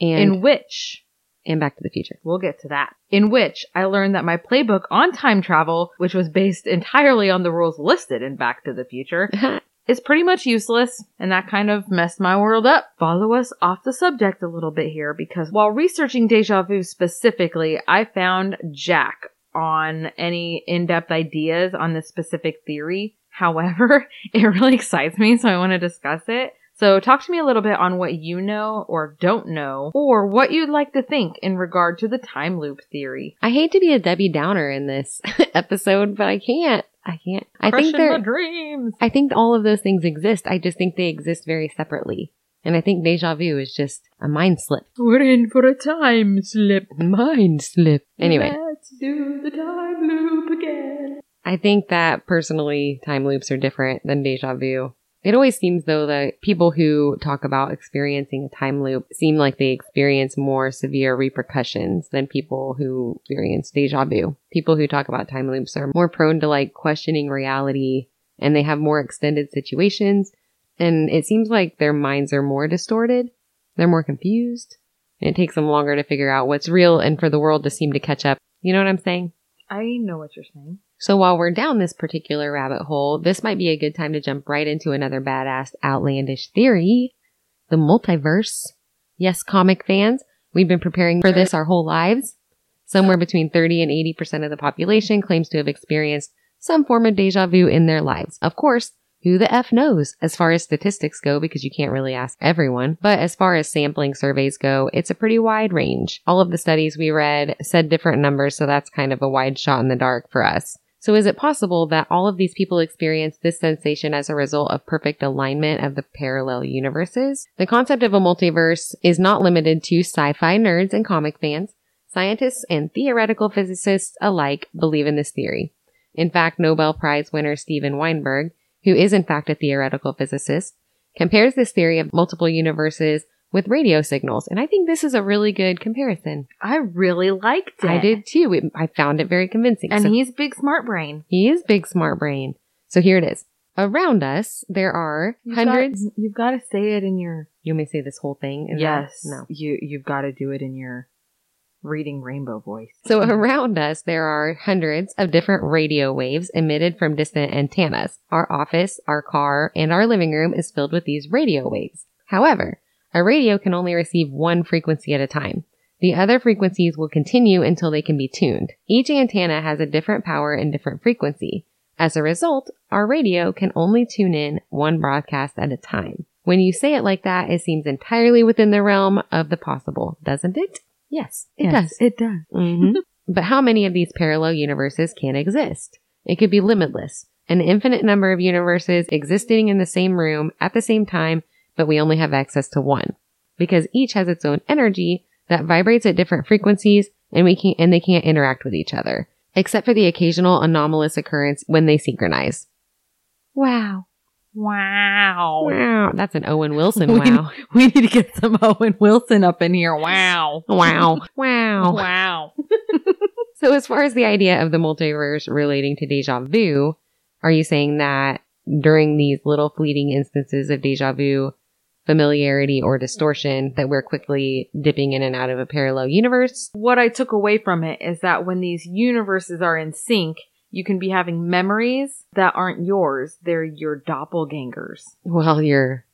And, in which and Back to the Future. We'll get to that. In which I learned that my playbook on time travel, which was based entirely on the rules listed in Back to the Future, is pretty much useless, and that kind of messed my world up. Follow us off the subject a little bit here, because while researching deja vu specifically, I found Jack on any in-depth ideas on this specific theory. However, it really excites me, so I want to discuss it. So talk to me a little bit on what you know or don't know, or what you'd like to think in regard to the time loop theory. I hate to be a Debbie Downer in this episode, but I can't. I can't. I think they're, my dreams. I think all of those things exist. I just think they exist very separately. And I think deja vu is just a mind slip. We're in for a time slip. Mind slip. Anyway, Let's do the time loop. I think that personally time loops are different than deja vu. It always seems though that people who talk about experiencing a time loop seem like they experience more severe repercussions than people who experience deja vu. People who talk about time loops are more prone to like questioning reality and they have more extended situations. And it seems like their minds are more distorted. They're more confused. And it takes them longer to figure out what's real and for the world to seem to catch up. You know what I'm saying? I know what you're saying. So while we're down this particular rabbit hole, this might be a good time to jump right into another badass outlandish theory. The multiverse. Yes, comic fans, we've been preparing for this our whole lives. Somewhere between 30 and 80% of the population claims to have experienced some form of deja vu in their lives. Of course, who the F knows as far as statistics go because you can't really ask everyone. But as far as sampling surveys go, it's a pretty wide range. All of the studies we read said different numbers, so that's kind of a wide shot in the dark for us. So is it possible that all of these people experience this sensation as a result of perfect alignment of the parallel universes? The concept of a multiverse is not limited to sci-fi nerds and comic fans. Scientists and theoretical physicists alike believe in this theory. In fact, Nobel Prize winner Steven Weinberg, who is in fact a theoretical physicist, compares this theory of multiple universes with radio signals. And I think this is a really good comparison. I really liked it. I did too. It, I found it very convincing. And So- he's big smart brain. he is big smart brain. So here it is. Around us, there are hundreds. you've got to say it in your. you may say this whole thing. in yes. that? No. You you've got to do it in your reading rainbow voice. So around us, there are hundreds of different radio waves emitted from distant antennas. Our office, our car, and our living room is filled with these radio waves. However, a radio can only receive one frequency at a time. The other frequencies will continue until they can be tuned. Each antenna has a different power and different frequency. As a result, our radio can only tune in one broadcast at a time. When you say it like that, it seems entirely within the realm of the possible, doesn't it? Yes, it does. It does. hmm but how many of these parallel universes can exist? It could be limitless. An infinite number of universes existing in the same room at the same time, but we only have access to one. Because each has its own energy that vibrates at different frequencies and we can and they can't interact with each other. Except for the occasional anomalous occurrence when they synchronize. Wow. Wow. Wow. That's an Owen Wilson We- wow. We need to get some Owen Wilson up in here. Wow. Wow. Wow. Wow. So, as far as the idea of the multiverse relating to deja vu, are you saying that during these little fleeting instances of deja vu, familiarity or distortion, that we're quickly dipping in and out of a parallel universe? What I took away from it is that when these universes are in sync, you can be having memories that aren't yours. They're your doppelgangers, Well, your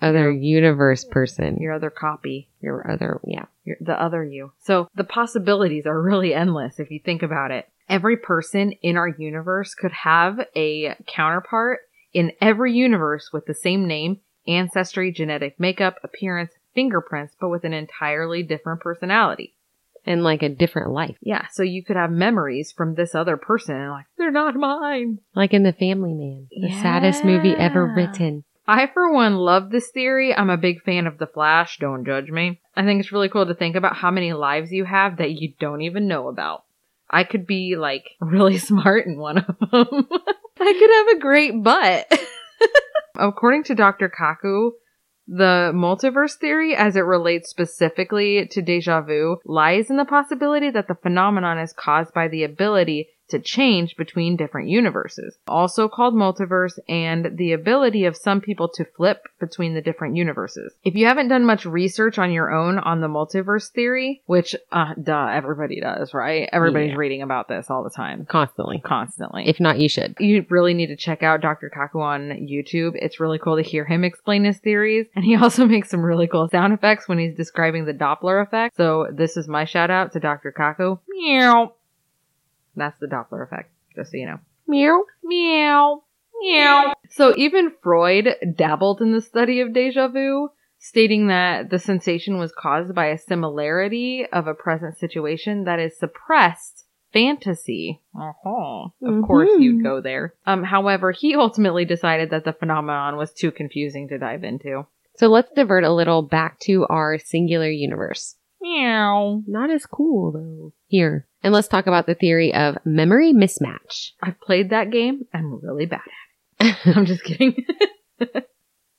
other universe person, your, other copy, your other, yeah. your, the other you. So the possibilities are really endless if you think about it. Every person in our universe could have a counterpart in every universe with the same name, ancestry, genetic makeup, appearance, fingerprints, but with an entirely different personality. And like a different life, Yeah, so you could have memories from this other person and like, they're not mine. like in The Family Man, the saddest movie ever written. I, for one, love this theory. I'm a big fan of The Flash. Don't judge me. I think it's really cool to think about how many lives you have that you don't even know about. I could be like really smart in one of them. I could have a great butt. According to Dr. Kaku, the multiverse theory, as it relates specifically to deja vu, lies in the possibility that the phenomenon is caused by the ability to change between different universes, also called multiverse, and the ability of some people to flip between the different universes. If you haven't done much research on your own on the multiverse theory, which, uh, duh, everybody does, right? Everybody's Yeah. reading about this all the time, Constantly. constantly If not, you should. you really need to check out Dr. Kaku on YouTube. It's really cool to hear him explain his theories. And he also makes some really cool sound effects when he's describing the Doppler effect. So this is my shout out to Dr. Kaku. Meow. That's the Doppler effect, just so you know. Meow. Meow. Meow. So even Freud dabbled in the study of deja vu, stating that the sensation was caused by a similarity of a present situation that is suppressed fantasy. Uh-huh. Of course Mhm. you'd go there. Um, however, he ultimately decided that the phenomenon was too confusing to dive into. So let's divert a little back to our singular universe. Meow. Not as cool though. Here. And let's talk about the theory of memory mismatch. I've played that game. I'm really bad at it. I'm just kidding.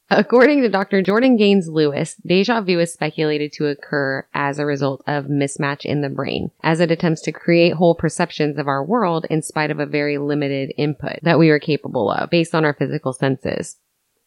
According to Dr. Jordan Gaines Lewis, deja vu is speculated to occur as a result of mismatch in the brain, as it attempts to create whole perceptions of our world in spite of a very limited input that we are capable of based on our physical senses.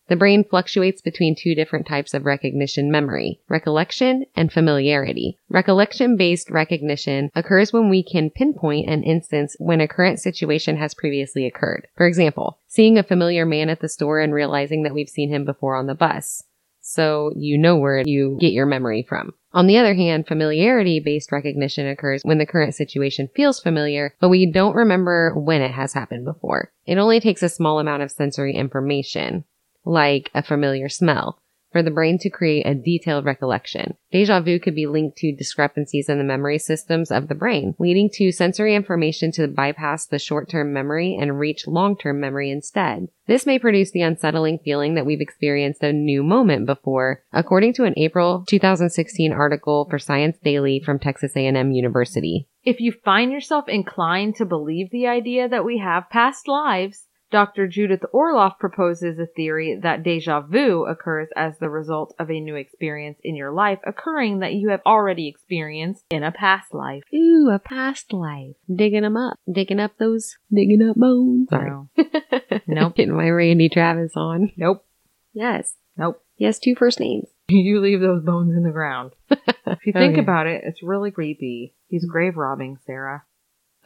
The brain fluctuates between two different types of recognition memory, recollection and familiarity. Recollection based recognition occurs when we can pinpoint an instance when a current situation has previously occurred. For example, seeing a familiar man at the store and realizing that we've seen him before on the bus. So you know where you get your memory from. On the other hand, familiarity based recognition occurs when the current situation feels familiar, but we don't remember when it has happened before. It only takes a small amount of sensory information like a familiar smell, for the brain to create a detailed recollection. Deja vu could be linked to discrepancies in the memory systems of the brain, leading to sensory information to bypass the short-term memory and reach long-term memory instead. This may produce the unsettling feeling that we've experienced a new moment before, according to an April 2016 article for Science Daily from Texas A&M University. If you find yourself inclined to believe the idea that we have past lives, Dr. Judith Orloff proposes a theory that deja vu occurs as the result of a new experience in your life occurring that you have already experienced in a past life. Ooh, a past life. Digging them up. Digging up those, digging up bones. Sorry. No. Nope. Getting my Randy Travis on. Nope. Yes. Nope. He has two first names. You leave those bones in the ground. If you think Okay. about it, it's really creepy. He's grave robbing, Sarah.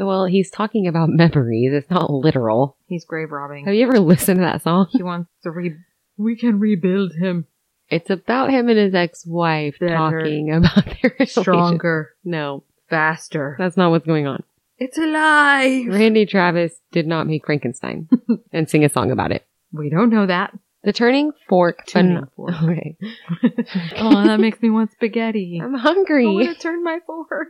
Well, he's talking about memories. It's not literal. He's grave robbing. Have you ever listened to that song? He wants to re. We can rebuild him It's about him and his ex-wife Better. talking about their relationship. stronger, No, faster. that's not what's going on. It's a lie. Randy Travis did not make Frankenstein and sing a song about it. We don't know that. The turning fork. Tuning phen- fork. Okay. oh, that makes me want spaghetti. I'm hungry. I want to turn my fork.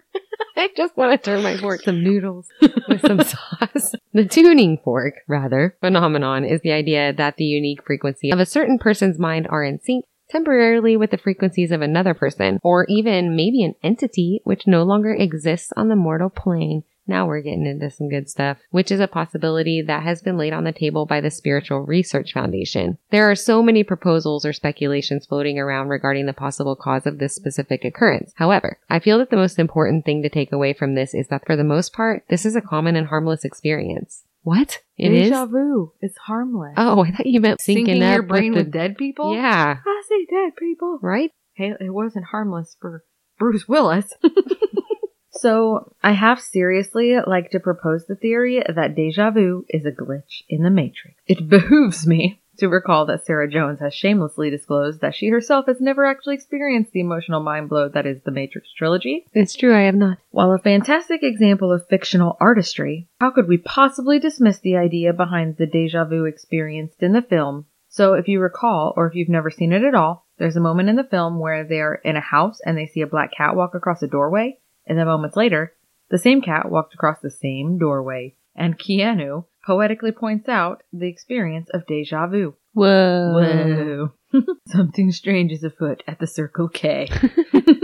I just want to turn my fork some noodles with some sauce. The tuning fork, rather, phenomenon is the idea that the unique frequency of a certain person's mind are in sync temporarily with the frequencies of another person, or even maybe an entity which no longer exists on the mortal plane. Now we're getting into some good stuff, which is a possibility that has been laid on the table by the Spiritual Research Foundation. There are so many proposals or speculations floating around regarding the possible cause of this specific occurrence. However, I feel that the most important thing to take away from this is that for the most part, this is a common and harmless experience. What? It is? Deja vu. It's harmless. Oh, I thought you meant Syncing up your brain with with, dead people? Yeah, I see dead people. right? Hey, it wasn't harmless for Bruce Willis. so, I have seriously like to propose the theory that deja vu is a glitch in the Matrix. It behooves me to recall that Sarah Jones has shamelessly disclosed that she herself has never actually experienced the emotional mind blow that is the Matrix trilogy. It's true, I have not. While a fantastic example of fictional artistry, how could we possibly dismiss the idea behind the deja vu experienced in the film? So, if you recall, or if you've never seen it at all, there's a moment in the film where they're in a house and they see a black cat walk across a doorway, and then moments later, the same cat walked across the same doorway, and Keanu poetically points out the experience of deja vu. Whoa. Whoa. Something strange is afoot at the Circle K.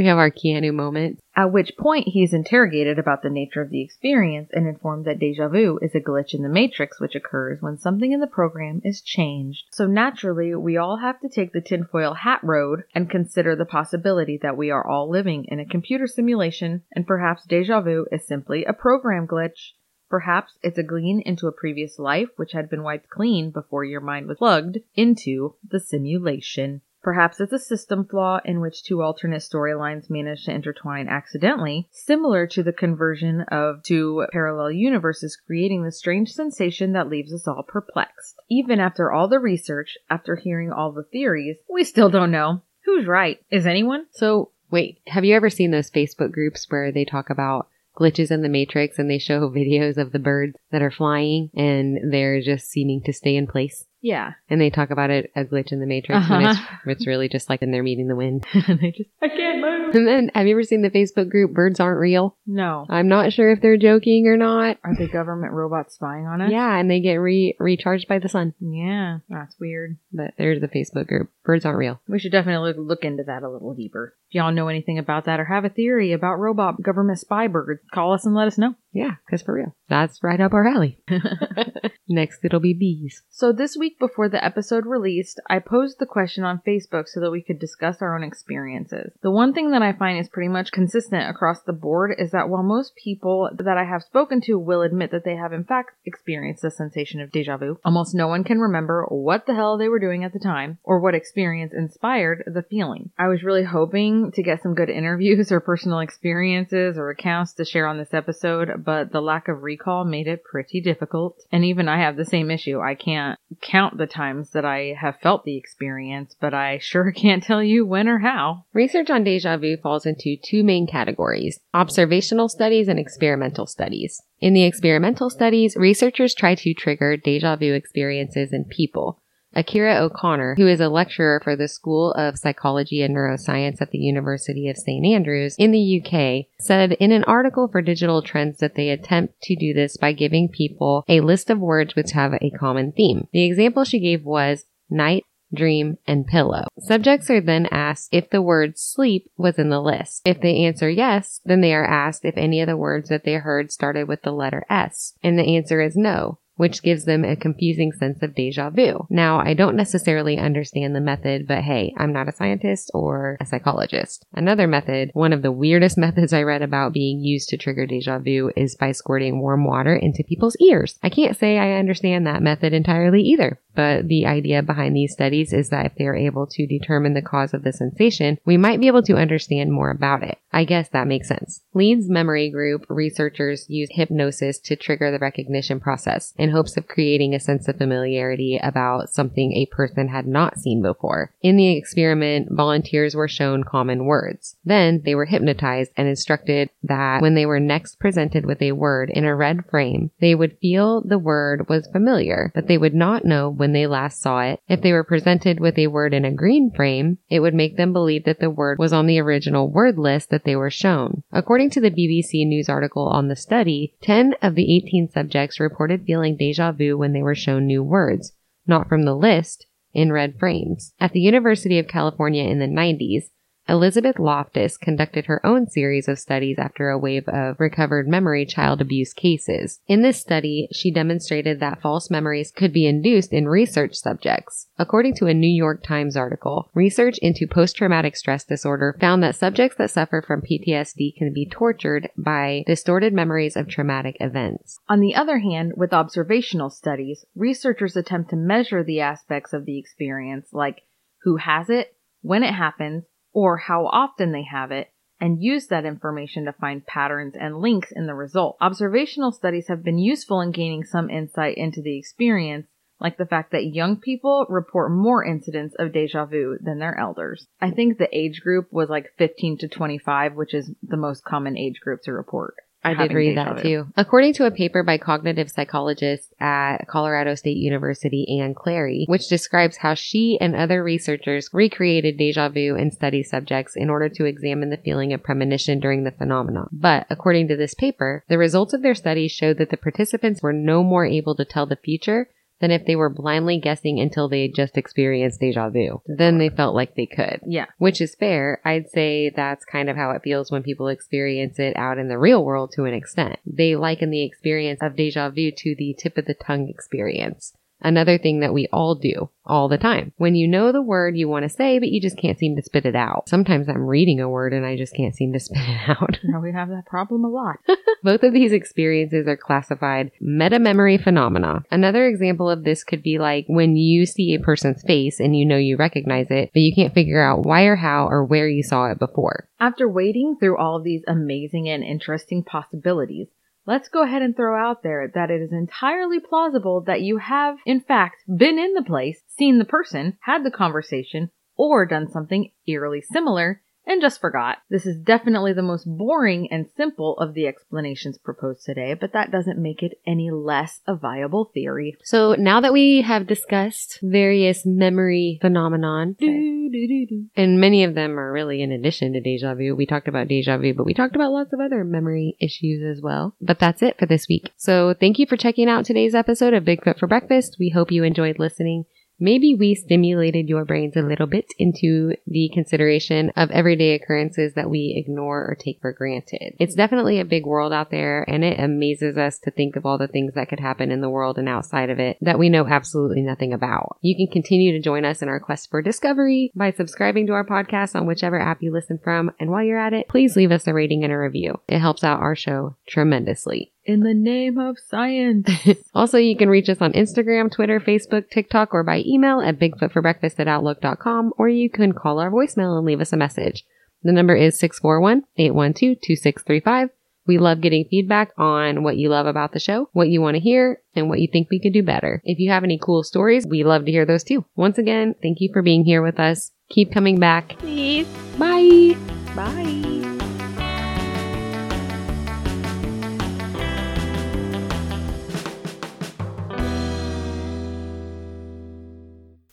We have our Keanu moment. At which point he is interrogated about the nature of the experience and informed that deja vu is a glitch in the matrix which occurs when something in the program is changed. So naturally, we all have to take the tinfoil hat road and consider the possibility that we are all living in a computer simulation and perhaps deja vu is simply a program glitch. Perhaps it's a glean into a previous life which had been wiped clean before your mind was plugged into the simulation. Perhaps it's a system flaw in which two alternate storylines manage to intertwine accidentally, similar to the conversion of two parallel universes, creating the strange sensation that leaves us all perplexed. Even after all the research, after hearing all the theories, we still don't know. Who's right? Is anyone? So, wait, have you ever seen those Facebook groups where they talk about glitches in the matrix and they show videos of the birds that are flying and they're just seeming to stay in place? Yeah. And they talk about it a glitch in the matrix it's, Uh-huh. it's really just like when they're meeting the wind. and they just, I can't move. And then, have you ever seen the Facebook group Birds Aren't Real? No. I'm not sure if they're joking or not. Are the government robots spying on us? Yeah, and they get re- recharged by the sun. Yeah. That's weird. But there's the Facebook group. Birds Aren't Real. We should definitely look, look into that a little deeper. If y'all know anything about that or have a theory about robot government spy birds, call us and let us know. Yeah, because for real. That's right up our alley. Next, it'll be bees. So, this week before the episode released, I posed the question on Facebook so that we could discuss our own experiences. The one thing that I find is pretty much consistent across the board is that while most people that I have spoken to will admit that they have in fact experienced the sensation of deja vu, almost no one can remember what the hell they were doing at the time or what experience inspired the feeling. I was really hoping to get some good interviews or personal experiences or accounts to share on this episode, but the lack of recall made it pretty difficult. And even I have the same issue. I can't count the times that I have felt the experience, but I sure can't tell you when or how. Research on deja vu falls into two main categories observational studies and experimental studies. In the experimental studies, researchers try to trigger deja vu experiences in people. Akira O'Connor, who is a lecturer for the School of Psychology and Neuroscience at the University of St. Andrews in the UK, said in an article for Digital Trends that they attempt to do this by giving people a list of words which have a common theme. The example she gave was night, dream, and pillow. Subjects are then asked if the word sleep was in the list. If they answer yes, then they are asked if any of the words that they heard started with the letter S. And the answer is no which gives them a confusing sense of deja vu. Now, I don't necessarily understand the method, but hey, I'm not a scientist or a psychologist. Another method, one of the weirdest methods I read about being used to trigger deja vu is by squirting warm water into people's ears. I can't say I understand that method entirely either. But the idea behind these studies is that if they are able to determine the cause of the sensation, we might be able to understand more about it. I guess that makes sense. Leeds Memory Group researchers used hypnosis to trigger the recognition process in hopes of creating a sense of familiarity about something a person had not seen before. In the experiment, volunteers were shown common words. Then they were hypnotized and instructed that when they were next presented with a word in a red frame, they would feel the word was familiar, but they would not know when they last saw it. If they were presented with a word in a green frame, it would make them believe that the word was on the original word list that they were shown. According to the BBC News article on the study, 10 of the 18 subjects reported feeling deja vu when they were shown new words, not from the list, in red frames. At the University of California in the 90s, Elizabeth Loftus conducted her own series of studies after a wave of recovered memory child abuse cases. In this study, she demonstrated that false memories could be induced in research subjects. According to a New York Times article, research into post-traumatic stress disorder found that subjects that suffer from PTSD can be tortured by distorted memories of traumatic events. On the other hand, with observational studies, researchers attempt to measure the aspects of the experience like who has it, when it happens, or how often they have it, and use that information to find patterns and links in the result. Observational studies have been useful in gaining some insight into the experience, like the fact that young people report more incidents of deja vu than their elders. I think the age group was like 15 to 25, which is the most common age group to report. I did read that too. According to a paper by cognitive psychologists at Colorado State University, Anne Cleary, which describes how she and other researchers recreated deja vu in study subjects in order to examine the feeling of premonition during the phenomenon. But according to this paper, the results of their studies showed that the participants were no more able to tell the future than if they were blindly guessing until they had just experienced deja vu. Then they felt like they could Yeah. which is fair. I'd say that's kind of how it feels when people experience it out in the real world to an extent. They liken the experience of deja vu to the tip of the tongue experience. Another thing that we all do all the time. When you know the word you want to say, but you just can't seem to spit it out. Sometimes I'm reading a word and I just can't seem to spit it out. Now we have that problem a lot. Both of these experiences are classified metamemory phenomena. Another example of this could be like when you see a person's face and you know you recognize it, but you can't figure out why or how or where you saw it before. After wading through all of these amazing and interesting possibilities, let's go ahead and throw out there that it is entirely plausible that you have, in fact, been in the place, seen the person, had the conversation, or done something eerily similar, and just forgot. This is definitely the most boring and simple of the explanations proposed today, but that doesn't make it any less a viable theory. So now that we have discussed various memory phenomenon, and many of them are really in addition to deja vu. We talked about deja vu, but we talked about lots of other memory issues as well. But that's it for this week. So thank you for checking out today's episode of Bigfoot for Breakfast. We hope you enjoyed listening. Maybe we stimulated your brains a little bit into the consideration of everyday occurrences that we ignore or take for granted. It's definitely a big world out there and it amazes us to think of all the things that could happen in the world and outside of it that we know absolutely nothing about. You can continue to join us in our quest for discovery by subscribing to our podcast on whichever app you listen from. And while you're at it, please leave us a rating and a review. It helps out our show tremendously. In the name of science. Also, you can reach us on Instagram, Twitter, Facebook, TikTok, or by email at bigfootforbreakfast at outlook.com, or you can call our voicemail and leave us a message. The number is 641-812-2635. We love getting feedback on what you love about the show, what you want to hear, and what you think we could do better. If you have any cool stories, we love to hear those too. Once again, thank you for being here with us. Keep coming back. Please. Bye. Bye.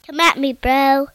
Come at me, bro.